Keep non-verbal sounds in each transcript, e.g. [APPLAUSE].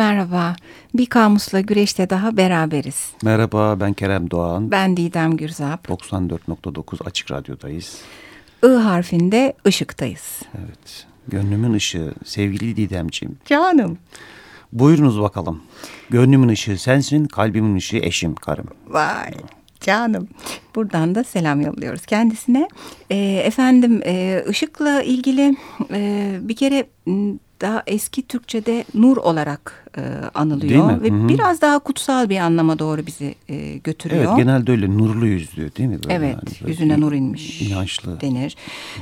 Merhaba. Bir kamusla güreşte daha beraberiz. Merhaba ben Kerem Doğan. Ben Didem Gürzap. 94.9 Açık Radyo'dayız. I harfinde ışıktayız. Evet. Gönlümün ışığı sevgili Didemciğim. Canım. Buyurunuz bakalım. Gönlümün ışığı sensin, kalbimin ışığı eşim, karım. Vay canım. Buradan da selam yolluyoruz kendisine. E, efendim e, ışıkla ilgili e, bir kere daha eski Türkçe'de nur olarak e, anılıyor ve Hı -hı. biraz daha kutsal bir anlama doğru bizi e, götürüyor. Evet genelde öyle nurlu yüzlü değil mi? Böyle evet yani, yüzüne nur inmiş inançlı denir.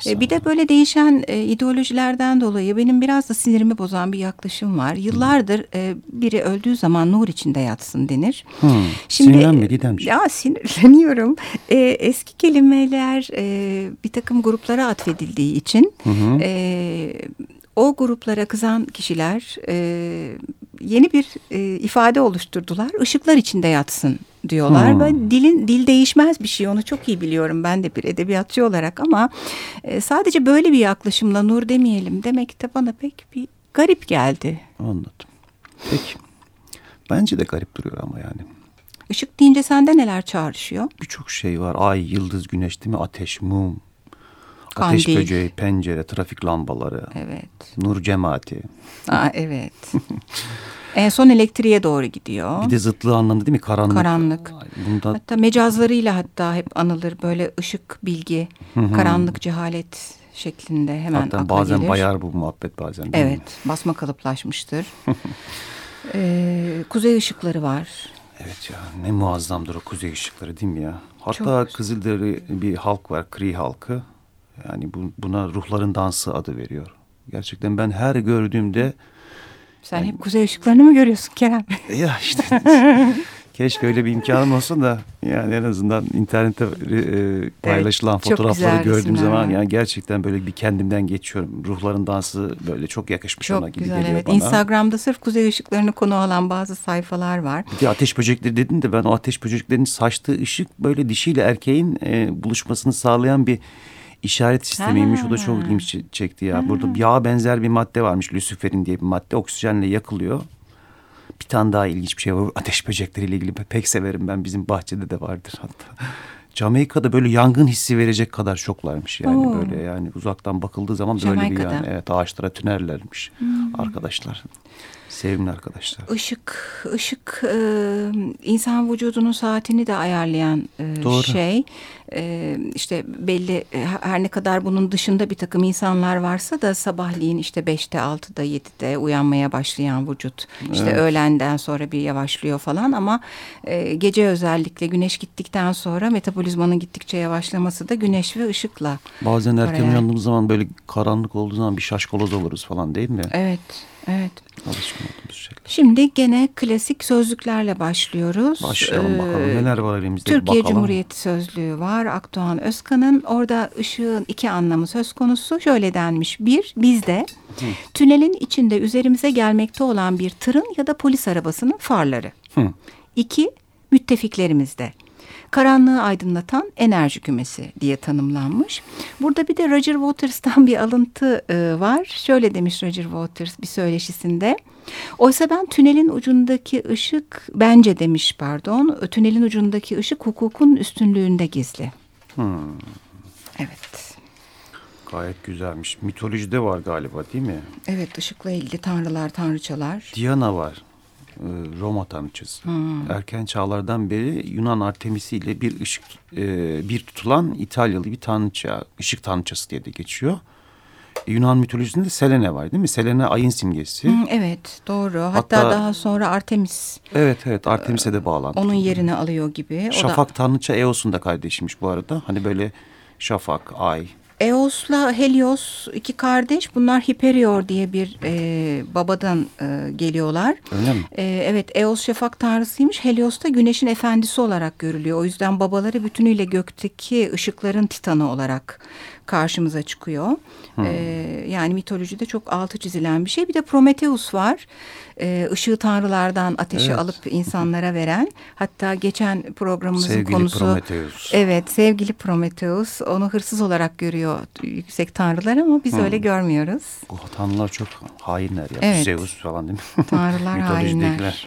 E, bir de böyle değişen e, ideolojilerden dolayı benim biraz da sinirimi bozan bir yaklaşım var. Yıllardır e, biri öldüğü zaman nur içinde yatsın denir. Hı. Şimdi, Sinirlenme Didemciğim. Ya sinirleniyorum. E, eski kelimeler e, bir takım gruplara atfedildiği için... Hı hı. E, o gruplara kızan kişiler e, yeni bir e, ifade oluşturdular. Işıklar içinde yatsın diyorlar. Hmm. Ve dilin dil değişmez bir şey. Onu çok iyi biliyorum ben de bir edebiyatçı olarak ama e, sadece böyle bir yaklaşımla nur demeyelim demek de bana pek bir garip geldi. Anladım. Peki. Bence de garip duruyor ama yani. Işık deyince sende neler çağrışıyor? Birçok şey var. Ay, yıldız, güneş değil mi? Ateş, mum, Kandil. Ateş böceği, pencere, trafik lambaları. Evet. Nur cemaati. Aa, evet. [LAUGHS] en son elektriğe doğru gidiyor. Bir de zıtlığı anlamda değil mi? Karanlık. Karanlık. Bunda... Hatta mecazlarıyla hatta hep anılır. Böyle ışık, bilgi, karanlık, cehalet şeklinde hemen Hatta bazen gelir. bayar bu muhabbet bazen. Evet. Mi? Basma kalıplaşmıştır. [LAUGHS] ee, kuzey ışıkları var. Evet ya ne muazzamdır o kuzey ışıkları değil mi ya? Hatta Çok... Kızılderili bir halk var, Kri halkı. Yani bu, buna ruhların dansı adı veriyor. Gerçekten ben her gördüğümde... Sen yani, hep kuzey ışıklarını mı görüyorsun Kerem? Ya işte [LAUGHS] keşke öyle bir imkanım olsa da yani en azından internette e, paylaşılan evet, fotoğrafları gördüğüm zaman yani gerçekten böyle bir kendimden geçiyorum. Ruhların dansı böyle çok yakışmış çok ona gibi güzel, geliyor evet. bana. Instagram'da sırf kuzey ışıklarını konu alan bazı sayfalar var. De ateş böcekleri dedin de ben o ateş böceklerinin saçtığı ışık böyle dişiyle erkeğin e, buluşmasını sağlayan bir işaret sistemiymiş. O da çok ilgimi çekti ya. Ha. Burada yağ benzer bir madde varmış. Luciferin diye bir madde. Oksijenle yakılıyor. Bir tane daha ilginç bir şey var. Ateş böcekleriyle ilgili pek severim ben. Bizim bahçede de vardır hatta. Jamaika'da böyle yangın hissi verecek kadar şoklarmış yani Oo. böyle yani uzaktan bakıldığı zaman böyle bir yani evet ağaçlara tünerlermiş hmm. arkadaşlar. Sevimli arkadaşlar. Işık, ışık e, insan vücudunun saatini de ayarlayan e, Doğru. şey. E, işte belli her ne kadar bunun dışında bir takım insanlar varsa da sabahleyin işte beşte, altıda, yedide uyanmaya başlayan vücut. İşte evet. öğlenden sonra bir yavaşlıyor falan ama e, gece özellikle güneş gittikten sonra metabolizmanın gittikçe yavaşlaması da güneş ve ışıkla. Bazen erken uyandığımız zaman böyle karanlık olduğu zaman bir şaşkaloz oluruz falan değil mi? Evet. Evet. Alışkın olduğumuz şeyler. Şimdi gene klasik sözlüklerle başlıyoruz. Başlayalım ee, bakalım neler var elimizde Türkiye bakalım. Cumhuriyeti Sözlüğü var. Akdoğan Özkan'ın orada ışığın iki anlamı söz konusu. Şöyle denmiş. Bir, bizde Hı. tünelin içinde üzerimize gelmekte olan bir tırın ya da polis arabasının farları. Hı. İki, müttefiklerimizde karanlığı aydınlatan enerji kümesi diye tanımlanmış. Burada bir de Roger Waters'tan [LAUGHS] bir alıntı e, var. Şöyle demiş Roger Waters bir söyleşisinde. Oysa ben tünelin ucundaki ışık, bence demiş pardon, tünelin ucundaki ışık hukukun üstünlüğünde gizli. Hmm. Evet. Gayet güzelmiş. Mitolojide var galiba değil mi? Evet ışıkla ilgili tanrılar, tanrıçalar. Diana var. E, Roma tanrıçası. Hmm. Erken çağlardan beri Yunan Artemisi ile bir ışık e, bir tutulan İtalyalı bir tanrıça, ışık tanrıçası diye de geçiyor. E, Yunan mitolojisinde Selene var değil mi? Selene ayın simgesi. Hmm, evet doğru. Hatta, Hatta daha sonra Artemis. Evet evet Artemis'e de bağlantılı. Onun yerini alıyor gibi. O Şafak da... tanrıça Eos'un da kardeşiymiş bu arada. Hani böyle şafak, ay, Eos'la Helios iki kardeş. Bunlar Hyperior diye bir e, babadan e, geliyorlar. Öyle mi? E, evet Eos şafak tanrısıymış. Helios da güneşin efendisi olarak görülüyor. O yüzden babaları bütünüyle gökteki ışıkların titanı olarak karşımıza çıkıyor. Hmm. E, yani mitolojide çok altı çizilen bir şey. Bir de Prometheus var. E, ışığı tanrılardan ateşi evet. alıp insanlara veren. Hatta geçen programımızın sevgili konusu. Prometheus. Evet sevgili Prometheus. Onu hırsız olarak görüyor yüksek tanrılar ama biz hmm. öyle görmüyoruz. Bu tanrılar çok hainler ya. Evet. Zeus falan değil mi? Tanrılar [LAUGHS] hainler.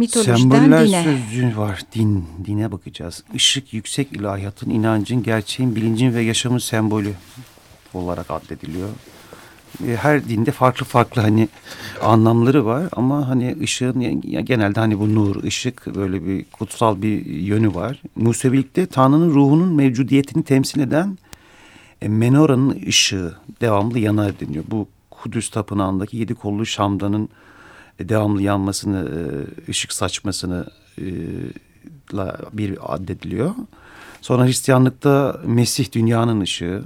Mitolojiden Semboller dine. sözcüğü var. Din, dine bakacağız. Işık yüksek ilahiyatın, inancın, gerçeğin, bilincin ve yaşamın sembolü olarak addediliyor. Her dinde farklı farklı hani anlamları var ama hani ışığın genelde hani bu nur, ışık böyle bir kutsal bir yönü var. Musevilikte Tanrı'nın ruhunun mevcudiyetini temsil eden e, menoranın ışığı devamlı yanar deniyor. Bu Kudüs Tapınağı'ndaki yedi kollu Şam'danın devamlı yanmasını, e, ışık saçmasını e, bir addediliyor. Sonra Hristiyanlıkta Mesih dünyanın ışığı.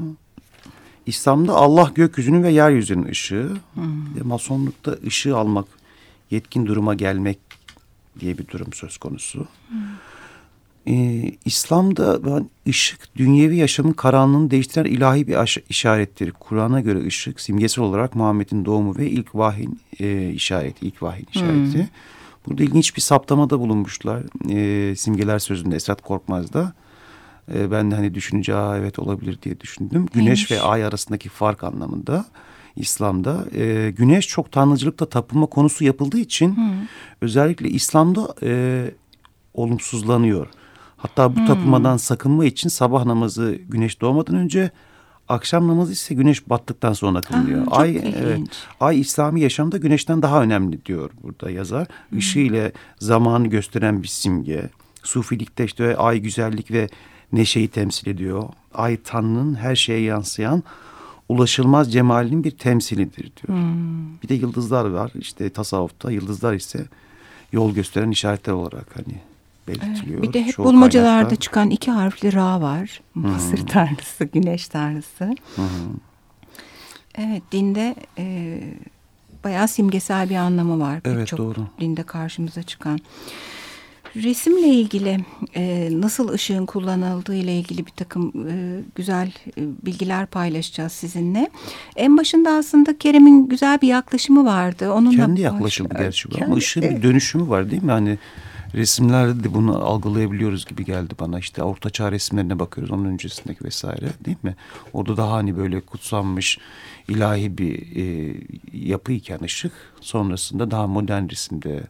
İslam'da Allah gökyüzünün ve yeryüzünün ışığı. Hmm. Ve Masonlukta ışığı almak, yetkin duruma gelmek diye bir durum söz konusu. Hmm. Ee, İslam'da ben ışık dünyevi yaşamın karanlığını değiştiren ilahi bir işarettir. Kur'an'a göre ışık simgesel olarak Muhammed'in doğumu ve ilk vahyin e, işareti, ilk vahyin işareti. Hmm. Burada ilginç bir saptamada bulunmuşlar. E, simgeler sözünde Esat Korkmaz'da. E, ben de hani düşününce Aa, evet olabilir diye düşündüm. Güneş Neymiş? ve ay arasındaki fark anlamında. İslam'da. E, güneş çok tanrıcılıkta tapınma konusu yapıldığı için hmm. özellikle İslam'da e, olumsuzlanıyor. Hatta bu hmm. tapınmadan sakınma için sabah namazı güneş doğmadan önce akşam namazı ise güneş battıktan sonra kılınıyor. Aa, ay evet, ay İslami yaşamda güneşten daha önemli diyor burada yazar. Hmm. Işığı ile zamanı gösteren bir simge. Sufilikte işte ay güzellik ve neşeyi temsil ediyor. Ay Tanrı'nın her şeye yansıyan ulaşılmaz cemalinin bir temsilidir diyor. Hmm. Bir de yıldızlar var. İşte tasavvufta yıldızlar ise yol gösteren işaretler olarak hani belirtiliyor. Bir de hep Çoğu bulmacalarda kaynakta. çıkan iki harfli Ra var. Mısır hmm. tanrısı, güneş tanrısı. Hmm. Evet dinde e, bayağı simgesel bir anlamı var. Evet çok doğru. Dinde karşımıza çıkan. Resimle ilgili e, nasıl ışığın kullanıldığı ile ilgili bir takım e, güzel e, bilgiler paylaşacağız sizinle. En başında aslında Kerem'in güzel bir yaklaşımı vardı. Onunla Kendi yaklaşımı gerçi bu ama ışığın evet. bir dönüşümü var değil mi? Hani resimlerde de bunu algılayabiliyoruz gibi geldi bana. İşte ortaçağ resimlerine bakıyoruz onun öncesindeki vesaire değil mi? Orada daha hani böyle kutsanmış ilahi bir e, yapı iken ışık sonrasında daha modern resimde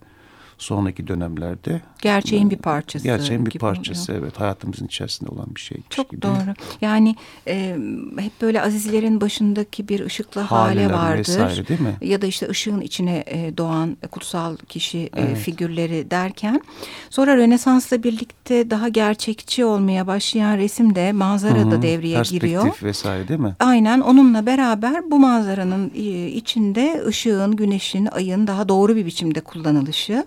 sonraki dönemlerde. Gerçeğin bir parçası. Gerçeğin bir parçası oluyor. evet hayatımızın içerisinde olan bir şey. Çok gibi. doğru. Yani e, hep böyle azizlerin başındaki bir ışıklı Haleler hale vardır. Vesaire, değil mi? Ya da işte ışığın içine e, doğan kutsal kişi evet. e, figürleri derken sonra Rönesans'la birlikte daha gerçekçi olmaya başlayan resimde manzara Hı -hı. da devreye Perspektif giriyor. Perspektif vesaire değil mi? Aynen onunla beraber bu manzaranın içinde ışığın, güneşin, ayın daha doğru bir biçimde kullanılışı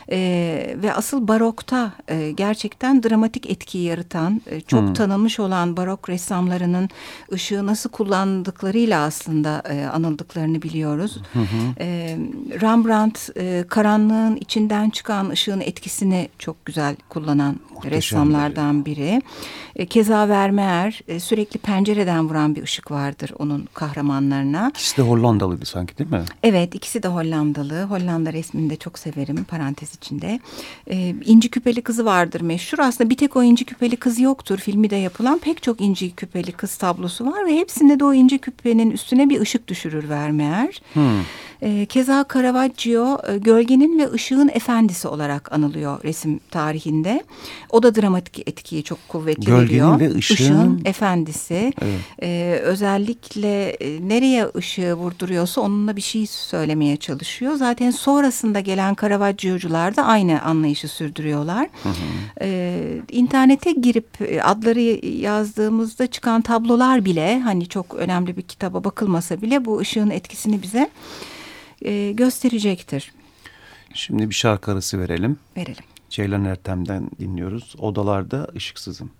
e, ve asıl barokta e, gerçekten dramatik etki yaratan e, çok hmm. tanınmış olan barok ressamlarının ışığı nasıl kullandıklarıyla aslında e, anıldıklarını biliyoruz. Hmm. E, Rembrandt e, karanlığın içinden çıkan ışığın etkisini çok güzel kullanan Muhteşem ressamlardan biri. E, keza Vermeer e, sürekli pencereden vuran bir ışık vardır onun kahramanlarına. İkisi de Hollandalıydı sanki değil mi? Evet ikisi de Hollandalı. Hollanda resmini de çok severim parantez içinde. E, inci küpeli kızı vardır meşhur. Aslında bir tek o inci küpeli kız yoktur. Filmi de yapılan pek çok inci küpeli kız tablosu var ve hepsinde de o inci küpenin üstüne bir ışık düşürür Vermeer. Hmm. E, keza Caravaggio e, gölgenin ve ışığın efendisi olarak anılıyor resim tarihinde. O da dramatik etkiyi çok kuvvetli gölgenin veriyor. Gölgenin ve ışığın, ışığın efendisi. Evet. E, özellikle e, nereye ışığı vurduruyorsa onunla bir şey söylemeye çalışıyor. Zaten sonrasında gelen Caravaggio'cular da aynı anlayışı sürdürüyorlar. Hı hı. E, internete girip e, adları yazdığımızda çıkan tablolar bile hani çok önemli bir kitaba bakılmasa bile bu ışığın etkisini bize e, gösterecektir. Şimdi bir şarkı arası verelim. Verelim. Ceylan Ertem'den dinliyoruz. Odalarda ışıksızım.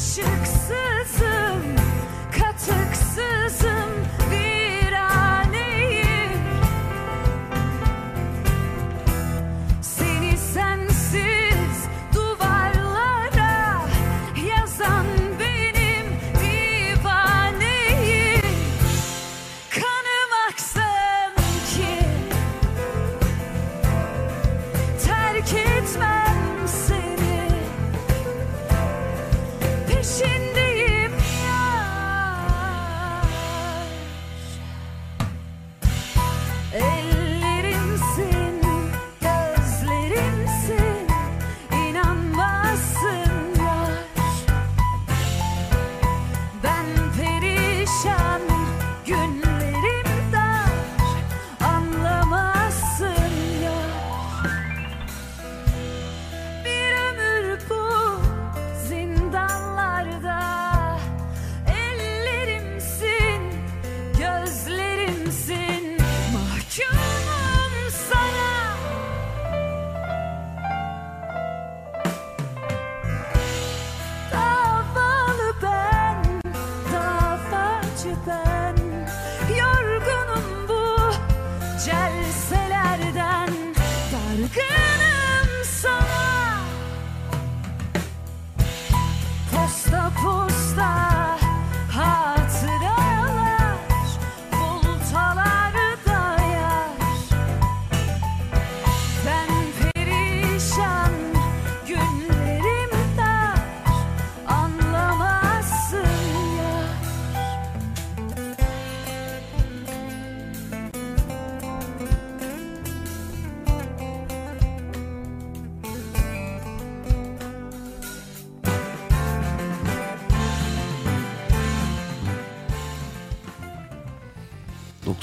Işıksızım, katıksızım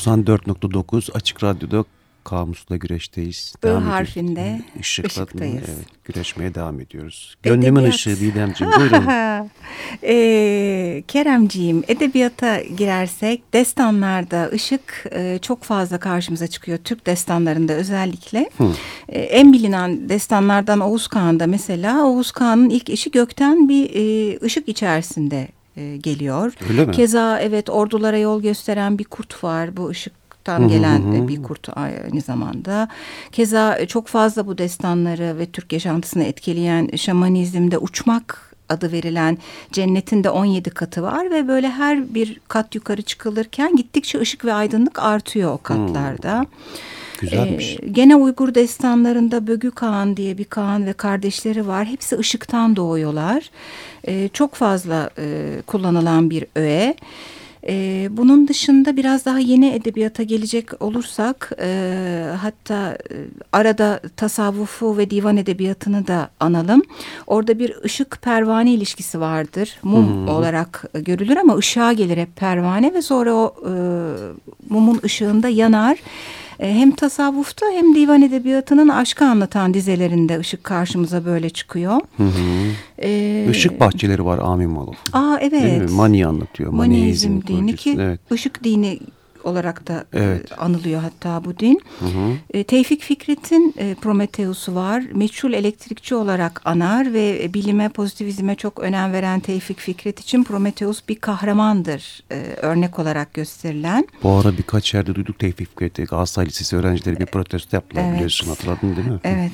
94.9 Açık Radyo'da Kamusla güreşteyiz. I devam harfinde ediyoruz. ışıktayız. Evet, güreşmeye devam ediyoruz. Gönlümün edebiyat. ışığı Didemciğim buyurun. [LAUGHS] e, Keremciğim edebiyata girersek destanlarda ışık e, çok fazla karşımıza çıkıyor. Türk destanlarında özellikle. E, en bilinen destanlardan Oğuz Kağan'da mesela Oğuz Kağan'ın ilk eşi gökten bir e, ışık içerisinde e, geliyor. Öyle mi? Keza evet ordulara yol gösteren bir kurt var. Bu ışıktan gelen hı hı. bir kurt aynı zamanda. Keza çok fazla bu destanları ve Türk yaşantısını etkileyen şamanizmde uçmak adı verilen cennetin de 17 katı var ve böyle her bir kat yukarı çıkılırken gittikçe ışık ve aydınlık artıyor o katlarda. Hmm. Güzelmiş. Ee, gene Uygur destanlarında Bögü Kağan diye bir Kağan ve kardeşleri var. Hepsi ışıktan doğuyorlar. Ee, çok fazla e, kullanılan bir öğe. Ee, bunun dışında biraz daha yeni edebiyata gelecek olursak e, hatta e, arada tasavvufu ve divan edebiyatını da analım. Orada bir ışık pervane ilişkisi vardır. Mum hmm. olarak görülür ama ışığa gelir hep pervane ve sonra o e, mumun ışığında yanar. E, hem tasavvufta hem divan edebiyatının aşkı anlatan dizelerinde ışık karşımıza böyle çıkıyor. Hı hı. Ee, Işık bahçeleri var Amin Malov. Aa evet. Mani anlatıyor. Maniizm dini ki evet. ışık dini olarak da e, evet. e, anılıyor hatta bu din. Hı hı. E, Tevfik Fikret'in e, Prometheus'u var. Meçhul elektrikçi olarak anar ve bilime, pozitivizme çok önem veren Tevfik Fikret için Prometheus bir kahramandır e, örnek olarak gösterilen. Bu ara birkaç yerde duyduk Tevfik Fikret'i. Galatasaray Lisesi öğrencileri bir protesto yaptılar evet. biliyorsun hatırladın değil mi? Evet.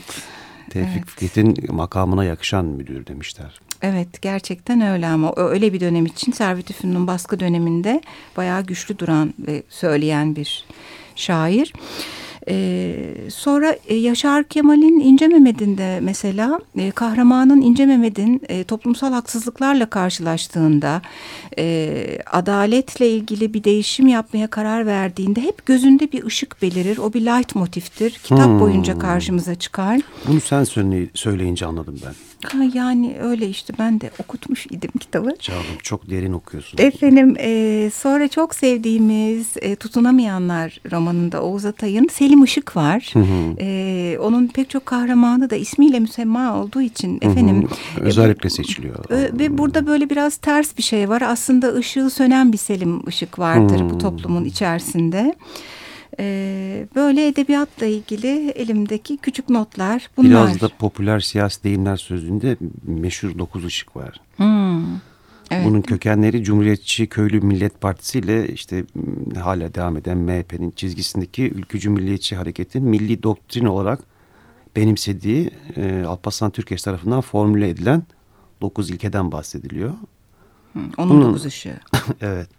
Tevfik evet. Fikret'in makamına yakışan müdür demişler. Evet gerçekten öyle ama öyle bir dönem için Servet-i Fünun'un baskı döneminde bayağı güçlü duran ve söyleyen bir şair. Ee, sonra e, Yaşar Kemal'in İnce Mehmet'inde mesela e, kahramanın İnce Mehmet'in e, toplumsal haksızlıklarla karşılaştığında e, adaletle ilgili bir değişim yapmaya karar verdiğinde hep gözünde bir ışık belirir. O bir light motiftir. Kitap hmm. boyunca karşımıza çıkar. Bunu sen söyleyince anladım ben. Ha, yani öyle işte ben de okutmuş idim kitabı. Canım çok derin okuyorsun. Efendim e, sonra çok sevdiğimiz e, Tutunamayanlar romanında Oğuz Atay'ın Selim Işık var. Hı hı. E, onun pek çok kahramanı da ismiyle müsemma olduğu için efendim. Hı hı. Özellikle seçiliyor. E, ve burada böyle biraz ters bir şey var. Aslında ışığı sönen bir Selim Işık vardır hı. bu toplumun içerisinde. Ee, böyle edebiyatla ilgili elimdeki küçük notlar bunlar. Biraz da popüler siyasi deyimler sözünde meşhur dokuz ışık var. Hmm. Evet. Bunun kökenleri Cumhuriyetçi Köylü Millet Partisi ile işte hala devam eden MHP'nin çizgisindeki ülkücü milliyetçi hareketin milli doktrin olarak benimsediği e, Alparslan Türkeş tarafından formüle edilen dokuz ilkeden bahsediliyor. Hı, onun Bunun, dokuz ışığı. [LAUGHS] evet.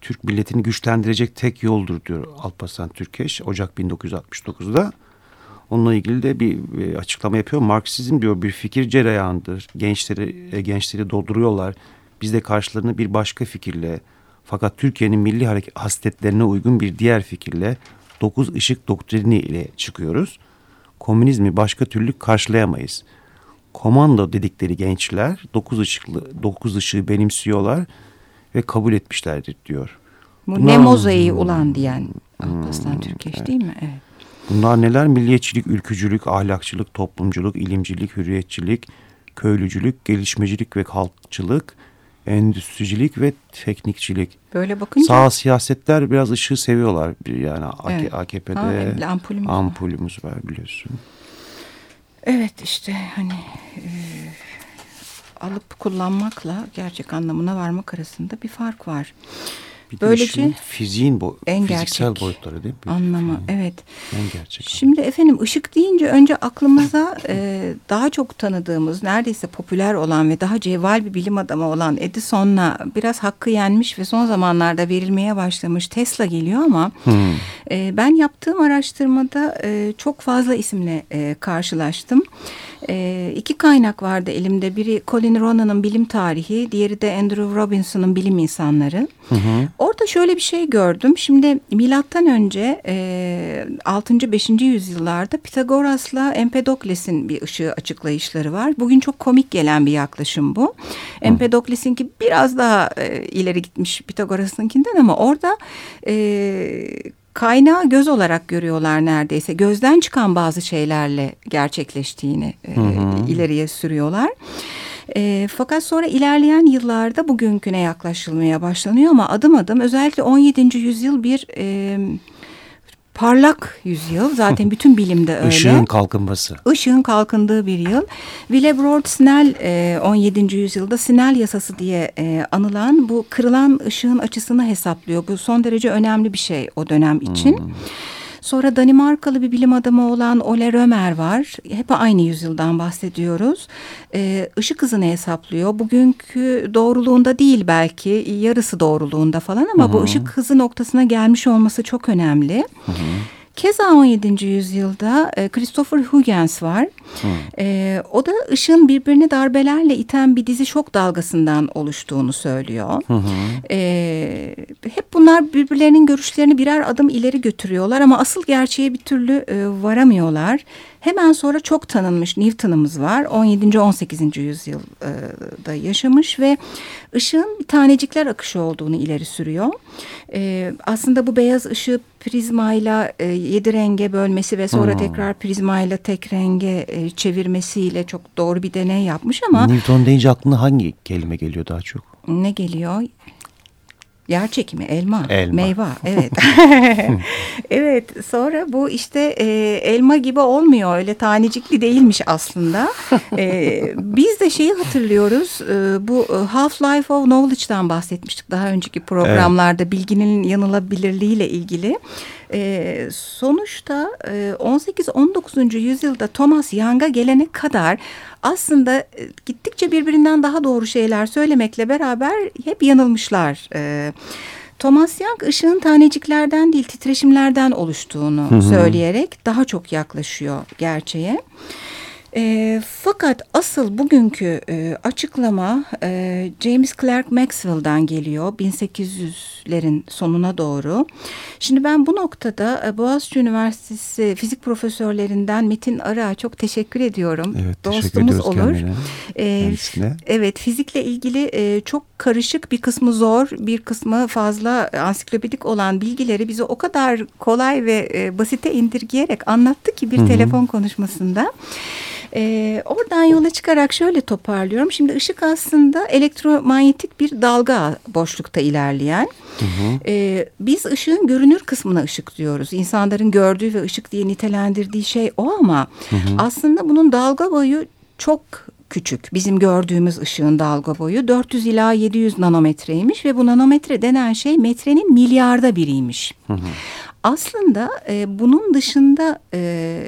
Türk milletini güçlendirecek tek yoldur diyor Alparslan Türkeş Ocak 1969'da. Onunla ilgili de bir e, açıklama yapıyor. Marksizm diyor bir fikir cereyanıdır. Gençleri e, gençleri dolduruyorlar. Biz de karşılarına bir başka fikirle fakat Türkiye'nin milli hareket hasletlerine uygun bir diğer fikirle dokuz ışık doktrini ile çıkıyoruz. Komünizmi başka türlü karşılayamayız. Komando dedikleri gençler dokuz ışıklı dokuz ışığı benimsiyorlar ve kabul etmişlerdir diyor. Bu Buna, ne mozaiği ulan diyen Alparslan hmm, Türkeş evet. değil mi? Evet. Bunlar neler? Milliyetçilik, ülkücülük, ahlakçılık, toplumculuk, ilimcilik, hürriyetçilik, köylücülük, gelişmecilik ve halkçılık, endüstricilik ve teknikçilik. Böyle bakınca... Sağ siyasetler biraz ışığı seviyorlar. Yani evet. AKP'de ha, ampulümüz, ampulümüz var. var biliyorsun. Evet işte hani e, alıp kullanmakla gerçek anlamına varmak arasında bir fark var. Bir Böylece fiziğin bu en fiziksel gerçek boyutları değil mi? Anlamı yani, evet. En gerçek. Şimdi efendim ışık deyince önce aklımıza [LAUGHS] e, daha çok tanıdığımız neredeyse popüler olan ve daha cevval bir bilim adamı olan Edison'la biraz hakkı yenmiş ve son zamanlarda verilmeye başlamış Tesla geliyor ama hmm. e, ben yaptığım araştırmada e, çok fazla isimle e, karşılaştım. E, iki kaynak vardı elimde. Biri Colin Ronan'ın bilim tarihi, diğeri de Andrew Robinson'ın bilim insanları. Hı hı. Orada şöyle bir şey gördüm. Şimdi milattan önce e, 6. 5. yüzyıllarda Pitagoras'la Empedokles'in bir ışığı açıklayışları var. Bugün çok komik gelen bir yaklaşım bu. Empedokles'inki biraz daha e, ileri gitmiş Pitagoras'ınkinden ama orada e, kaynağı göz olarak görüyorlar neredeyse. Gözden çıkan bazı şeylerle gerçekleştiğini e, ileriye sürüyorlar. E, fakat sonra ilerleyen yıllarda bugünküne yaklaşılmaya başlanıyor ama adım adım özellikle 17. yüzyıl bir... E, parlak yüzyıl. Zaten bütün bilimde [LAUGHS] öyle. Işığın kalkınması. Işığın kalkındığı bir yıl. Willebrord Snell 17. yüzyılda Snell yasası diye e, anılan bu kırılan ışığın açısını hesaplıyor. Bu son derece önemli bir şey o dönem için. Hmm. Sonra Danimarkalı bir bilim adamı olan Ole Römer var. Hep aynı yüzyıldan bahsediyoruz. Ee, ışık hızını hesaplıyor. Bugünkü doğruluğunda değil belki yarısı doğruluğunda falan ama Hı -hı. bu ışık hızı noktasına gelmiş olması çok önemli. Hı -hı. Keza 17. yüzyılda e, Christopher Huygens var. E, o da ışığın birbirini darbelerle iten bir dizi şok dalgasından oluştuğunu söylüyor. E, hep bunlar birbirlerinin görüşlerini birer adım ileri götürüyorlar ama asıl gerçeğe bir türlü e, varamıyorlar. Hemen sonra çok tanınmış Newton'ımız var. 17. 18. yüzyılda yaşamış ve ışığın tanecikler akışı olduğunu ileri sürüyor. E, aslında bu beyaz ışığı prizmayla e, yedi renge bölmesi ve sonra hmm. tekrar prizmayla tek renge e, çevirmesiyle çok doğru bir deney yapmış ama... Newton deyince aklına hangi kelime geliyor daha çok? Ne geliyor? Yer çekimi, elma, elma. meyve. [LAUGHS] Evet. [LAUGHS] evet. Sonra bu işte e, elma gibi olmuyor. Öyle tanecikli değilmiş aslında. e, biz de şeyi hatırlıyoruz. E, bu Half-Life of Knowledge'dan bahsetmiştik daha önceki programlarda. Evet. Bilginin yanılabilirliğiyle ilgili. E, sonuçta e, 18-19. yüzyılda Thomas Young'a gelene kadar aslında e, gittikçe birbirinden daha doğru şeyler söylemekle beraber hep yanılmışlar. E, Thomas Young ışığın taneciklerden değil titreşimlerden oluştuğunu hı hı. söyleyerek daha çok yaklaşıyor gerçeğe. E, fakat asıl bugünkü e, açıklama e, James Clerk Maxwell'dan geliyor 1800'lerin sonuna doğru. Şimdi ben bu noktada e, Boğaziçi Üniversitesi fizik profesörlerinden Metin Arı'a çok teşekkür ediyorum. Evet, Dostumuz olur. E, evet fizikle ilgili e, çok karışık bir kısmı zor bir kısmı fazla ansiklopedik olan bilgileri bize o kadar kolay ve e, basite indirgeyerek anlattı ki bir Hı -hı. telefon konuşmasında. E, oradan yola çıkarak şöyle toparlıyorum. Şimdi ışık aslında elektromanyetik bir dalga boşlukta ilerleyen. Hı hı. E, biz ışığın görünür kısmına ışık diyoruz. İnsanların gördüğü ve ışık diye nitelendirdiği şey o ama hı hı. aslında bunun dalga boyu çok küçük. Bizim gördüğümüz ışığın dalga boyu 400 ila 700 nanometreymiş ve bu nanometre denen şey metrenin milyarda biriymiş. Hı hı. Aslında e, bunun dışında e,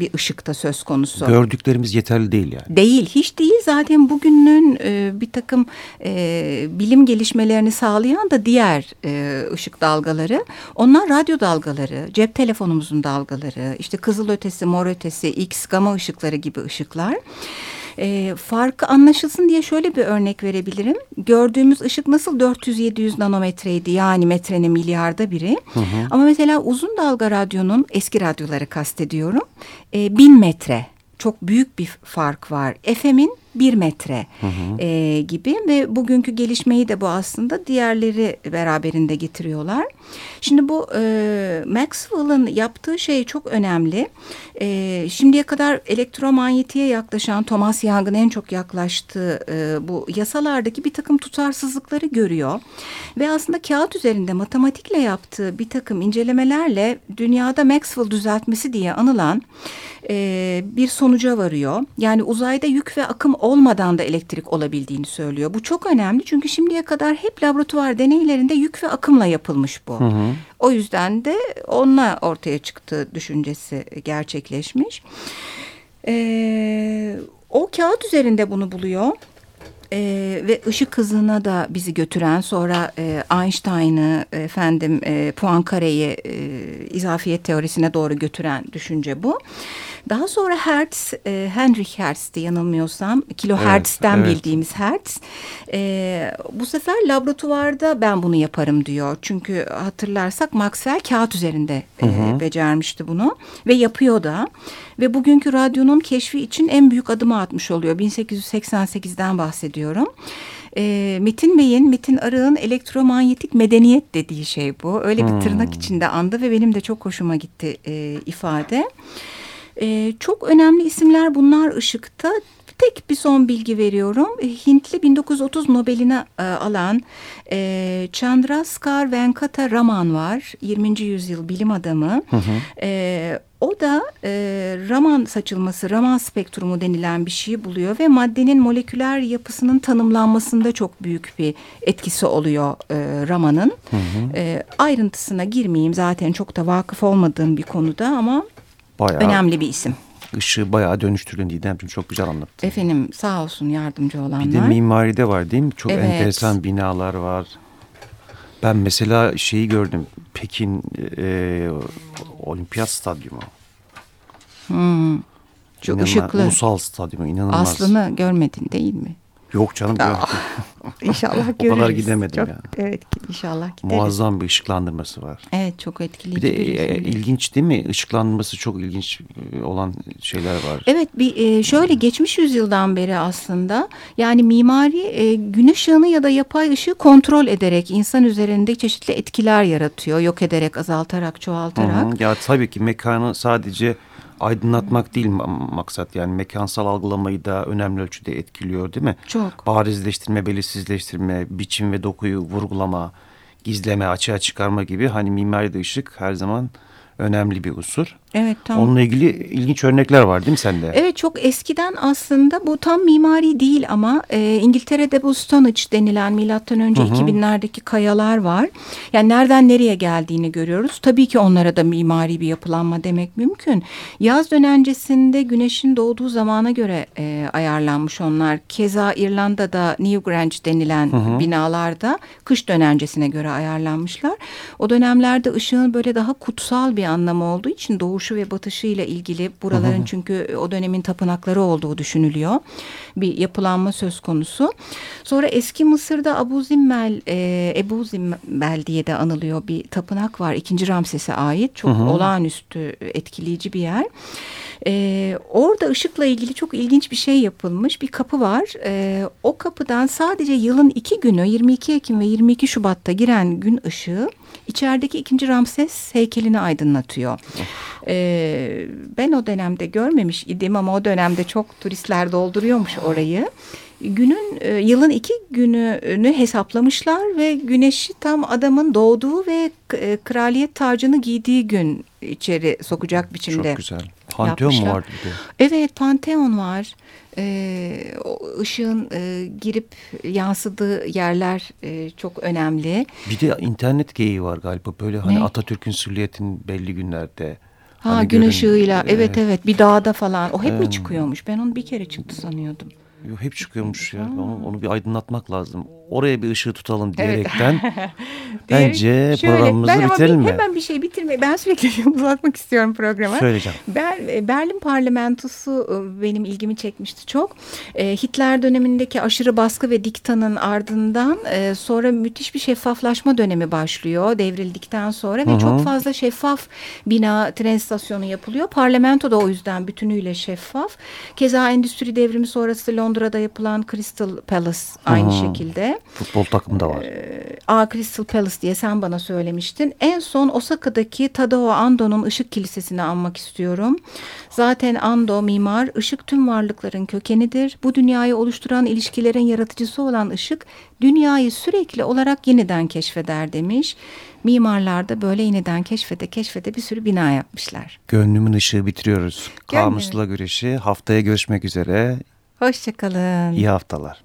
bir ışıkta söz konusu. Gördüklerimiz yeterli değil yani. Değil, hiç değil. Zaten bugünün e, bir takım e, bilim gelişmelerini sağlayan da diğer e, ışık dalgaları. Onlar radyo dalgaları, cep telefonumuzun dalgaları, işte kızıl ötesi, mor ötesi, X, gama ışıkları gibi ışıklar. E, farkı anlaşılsın diye şöyle bir örnek verebilirim. Gördüğümüz ışık nasıl 400-700 nanometreydi yani metrenin milyarda biri. Hı hı. Ama mesela uzun dalga radyonun eski radyoları kastediyorum. E, bin metre çok büyük bir fark var. FM'in bir metre hı hı. E, gibi ve bugünkü gelişmeyi de bu aslında diğerleri beraberinde getiriyorlar. Şimdi bu e, Maxwell'ın yaptığı şey çok önemli. E, şimdiye kadar elektromanyetiğe yaklaşan Thomas Young'ın en çok yaklaştığı e, bu yasalardaki bir takım tutarsızlıkları görüyor. Ve aslında kağıt üzerinde matematikle yaptığı bir takım incelemelerle dünyada Maxwell düzeltmesi diye anılan e, bir sonuca varıyor. Yani uzayda yük ve akım olmadan da elektrik olabildiğini söylüyor. Bu çok önemli çünkü şimdiye kadar hep laboratuvar deneylerinde yük ve akımla yapılmış bu. Hı hı. O yüzden de onunla ortaya çıktığı düşüncesi gerçekleşmiş. E, o kağıt üzerinde bunu buluyor. Ee, ve ışık hızına da bizi götüren sonra e, Einstein'ı efendim e, Poincaré'yi e, izafiyet teorisine doğru götüren düşünce bu. Daha sonra Hertz, e, Heinrich Hertz'ti yanılmıyorsam. Kilohertz'ten evet, evet. bildiğimiz Hertz. E, bu sefer laboratuvarda ben bunu yaparım diyor. Çünkü hatırlarsak Maxwell kağıt üzerinde e, becermişti bunu. Ve yapıyor da. Ve bugünkü radyonun keşfi için en büyük adımı atmış oluyor. 1888'den bahsediyorum. E, Metin Bey'in, Metin Arık'ın elektromanyetik medeniyet dediği şey bu. Öyle bir tırnak içinde andı ve benim de çok hoşuma gitti e, ifade. E, çok önemli isimler bunlar ışıkta. Tek bir son bilgi veriyorum. Ee, Hintli 1930 Nobel'ini e, alan e, Chandraskar Venkata Raman var. 20. yüzyıl bilim adamı. Hı hı. E, o da e, Raman saçılması, Raman spektrumu denilen bir şeyi buluyor ve maddenin moleküler yapısının tanımlanmasında çok büyük bir etkisi oluyor e, Raman'ın. E, ayrıntısına girmeyeyim zaten çok da vakıf olmadığım bir konuda ama bayağı, önemli bir isim. Işığı bayağı dönüştürdün Didemciğim çok güzel anlattın. Efendim sağ olsun yardımcı olanlar. Bir de mimaride var değil mi? Çok evet. enteresan binalar var. Ben mesela şeyi gördüm. Pekin e, Olimpiyat Stadyumu. Hmm. Çok İnanılmaz, ışıklı. Ulusal stadyumu inanılmaz. Aslını görmedin değil mi? Yok canım. [LAUGHS] İnşallah görürüz. o kadar gidemedim çok, yani. Evet inşallah gideriz. Muazzam bir ışıklandırması var. Evet çok etkileyici. Bir de bir e, ilginç değil mi? Işıklandırması çok ilginç e, olan şeyler var. Evet bir e, şöyle geçmiş yüzyıldan beri aslında yani mimari gün ışığını ya da yapay ışığı kontrol ederek insan üzerinde çeşitli etkiler yaratıyor. Yok ederek, azaltarak, çoğaltarak. Hı hı. Ya tabii ki mekanı sadece aydınlatmak değil maksat yani mekansal algılamayı da önemli ölçüde etkiliyor değil mi? Çok. Barizleştirme, belirsizleştirme, biçim ve dokuyu vurgulama, gizleme, açığa çıkarma gibi hani mimaride ışık her zaman önemli bir unsur. Evet tamam. Onunla ilgili ilginç örnekler var değil mi sende? Evet çok eskiden aslında bu tam mimari değil ama e, İngiltere'de bu Stonehenge denilen milattan önce 2000'lerdeki kayalar var. Yani nereden nereye geldiğini görüyoruz. Tabii ki onlara da mimari bir yapılanma demek mümkün. Yaz dönencesinde güneşin doğduğu zamana göre e, ayarlanmış onlar. Keza İrlanda'da Newgrange denilen hı hı. binalarda kış dönencesine göre ayarlanmışlar. O dönemlerde ışığın böyle daha kutsal bir anlamı olduğu için doğu doğuşu ve batışı ile ilgili buraların hı hı. çünkü o dönemin tapınakları olduğu düşünülüyor. Bir yapılanma söz konusu. Sonra eski Mısır'da Abu Zimmel, e, Ebu Zimmel diye de anılıyor bir tapınak var. İkinci Ramses'e ait. Çok hı hı. olağanüstü etkileyici bir yer. E, orada ışıkla ilgili çok ilginç bir şey yapılmış. Bir kapı var. E, o kapıdan sadece yılın iki günü 22 Ekim ve 22 Şubat'ta giren gün ışığı içerideki ikinci Ramses heykelini aydınlatıyor. Ee, ben o dönemde görmemiş idim ama o dönemde çok turistler dolduruyormuş orayı. Günün e, yılın iki gününü hesaplamışlar ve güneşi tam adamın doğduğu ve e, kraliyet tacını giydiği gün içeri sokacak biçimde. Çok güzel. Panteon mu vardı bir de? Evet Panteon var. Ee, ışığın e, girip yansıdığı yerler e, çok önemli. Bir de internet geyiği var galiba. Böyle hani Ne? Atatürk'ün sürliyetin belli günlerde. Ha hani gün görün- ışığıyla evet Ee, evet bir dağda falan. O hep mi Evet. çıkıyormuş? Ben onu bir kere çıktı sanıyordum. Yo, hep çıkıyormuş ya. Onu, onu bir aydınlatmak lazım. Oraya bir ışığı tutalım Evet. diyerekten. [LAUGHS] Bence Şöyle, programımızı ben bitirelim mi? Hemen bir şey bitirme. Ben sürekli [LAUGHS] uzatmak istiyorum programı. Söyleyeceğim. Ber- Berlin parlamentosu e, benim ilgimi çekmişti çok. E, Hitler dönemindeki aşırı baskı ve diktanın ardından e, sonra müthiş bir şeffaflaşma dönemi başlıyor devrildikten sonra ve Hı hı. çok fazla şeffaf bina tren istasyonu yapılıyor. Parlamento da o yüzden bütünüyle şeffaf. Keza endüstri devrimi sonrası Londra'da yapılan Crystal Palace aynı Hı. şekilde. Futbol takımı da var. A Crystal Palace diye sen bana söylemiştin. En son Osaka'daki Tadao Ando'nun ışık kilisesini anmak istiyorum. Zaten Ando mimar, ışık tüm varlıkların kökenidir. Bu dünyayı oluşturan ilişkilerin yaratıcısı olan ışık, dünyayı sürekli olarak yeniden keşfeder demiş. Mimarlar da böyle yeniden keşfede keşfede bir sürü bina yapmışlar. Gönlümün ışığı bitiriyoruz. Kamusla güreşi. Haftaya görüşmek üzere. Hoşçakalın. İyi haftalar.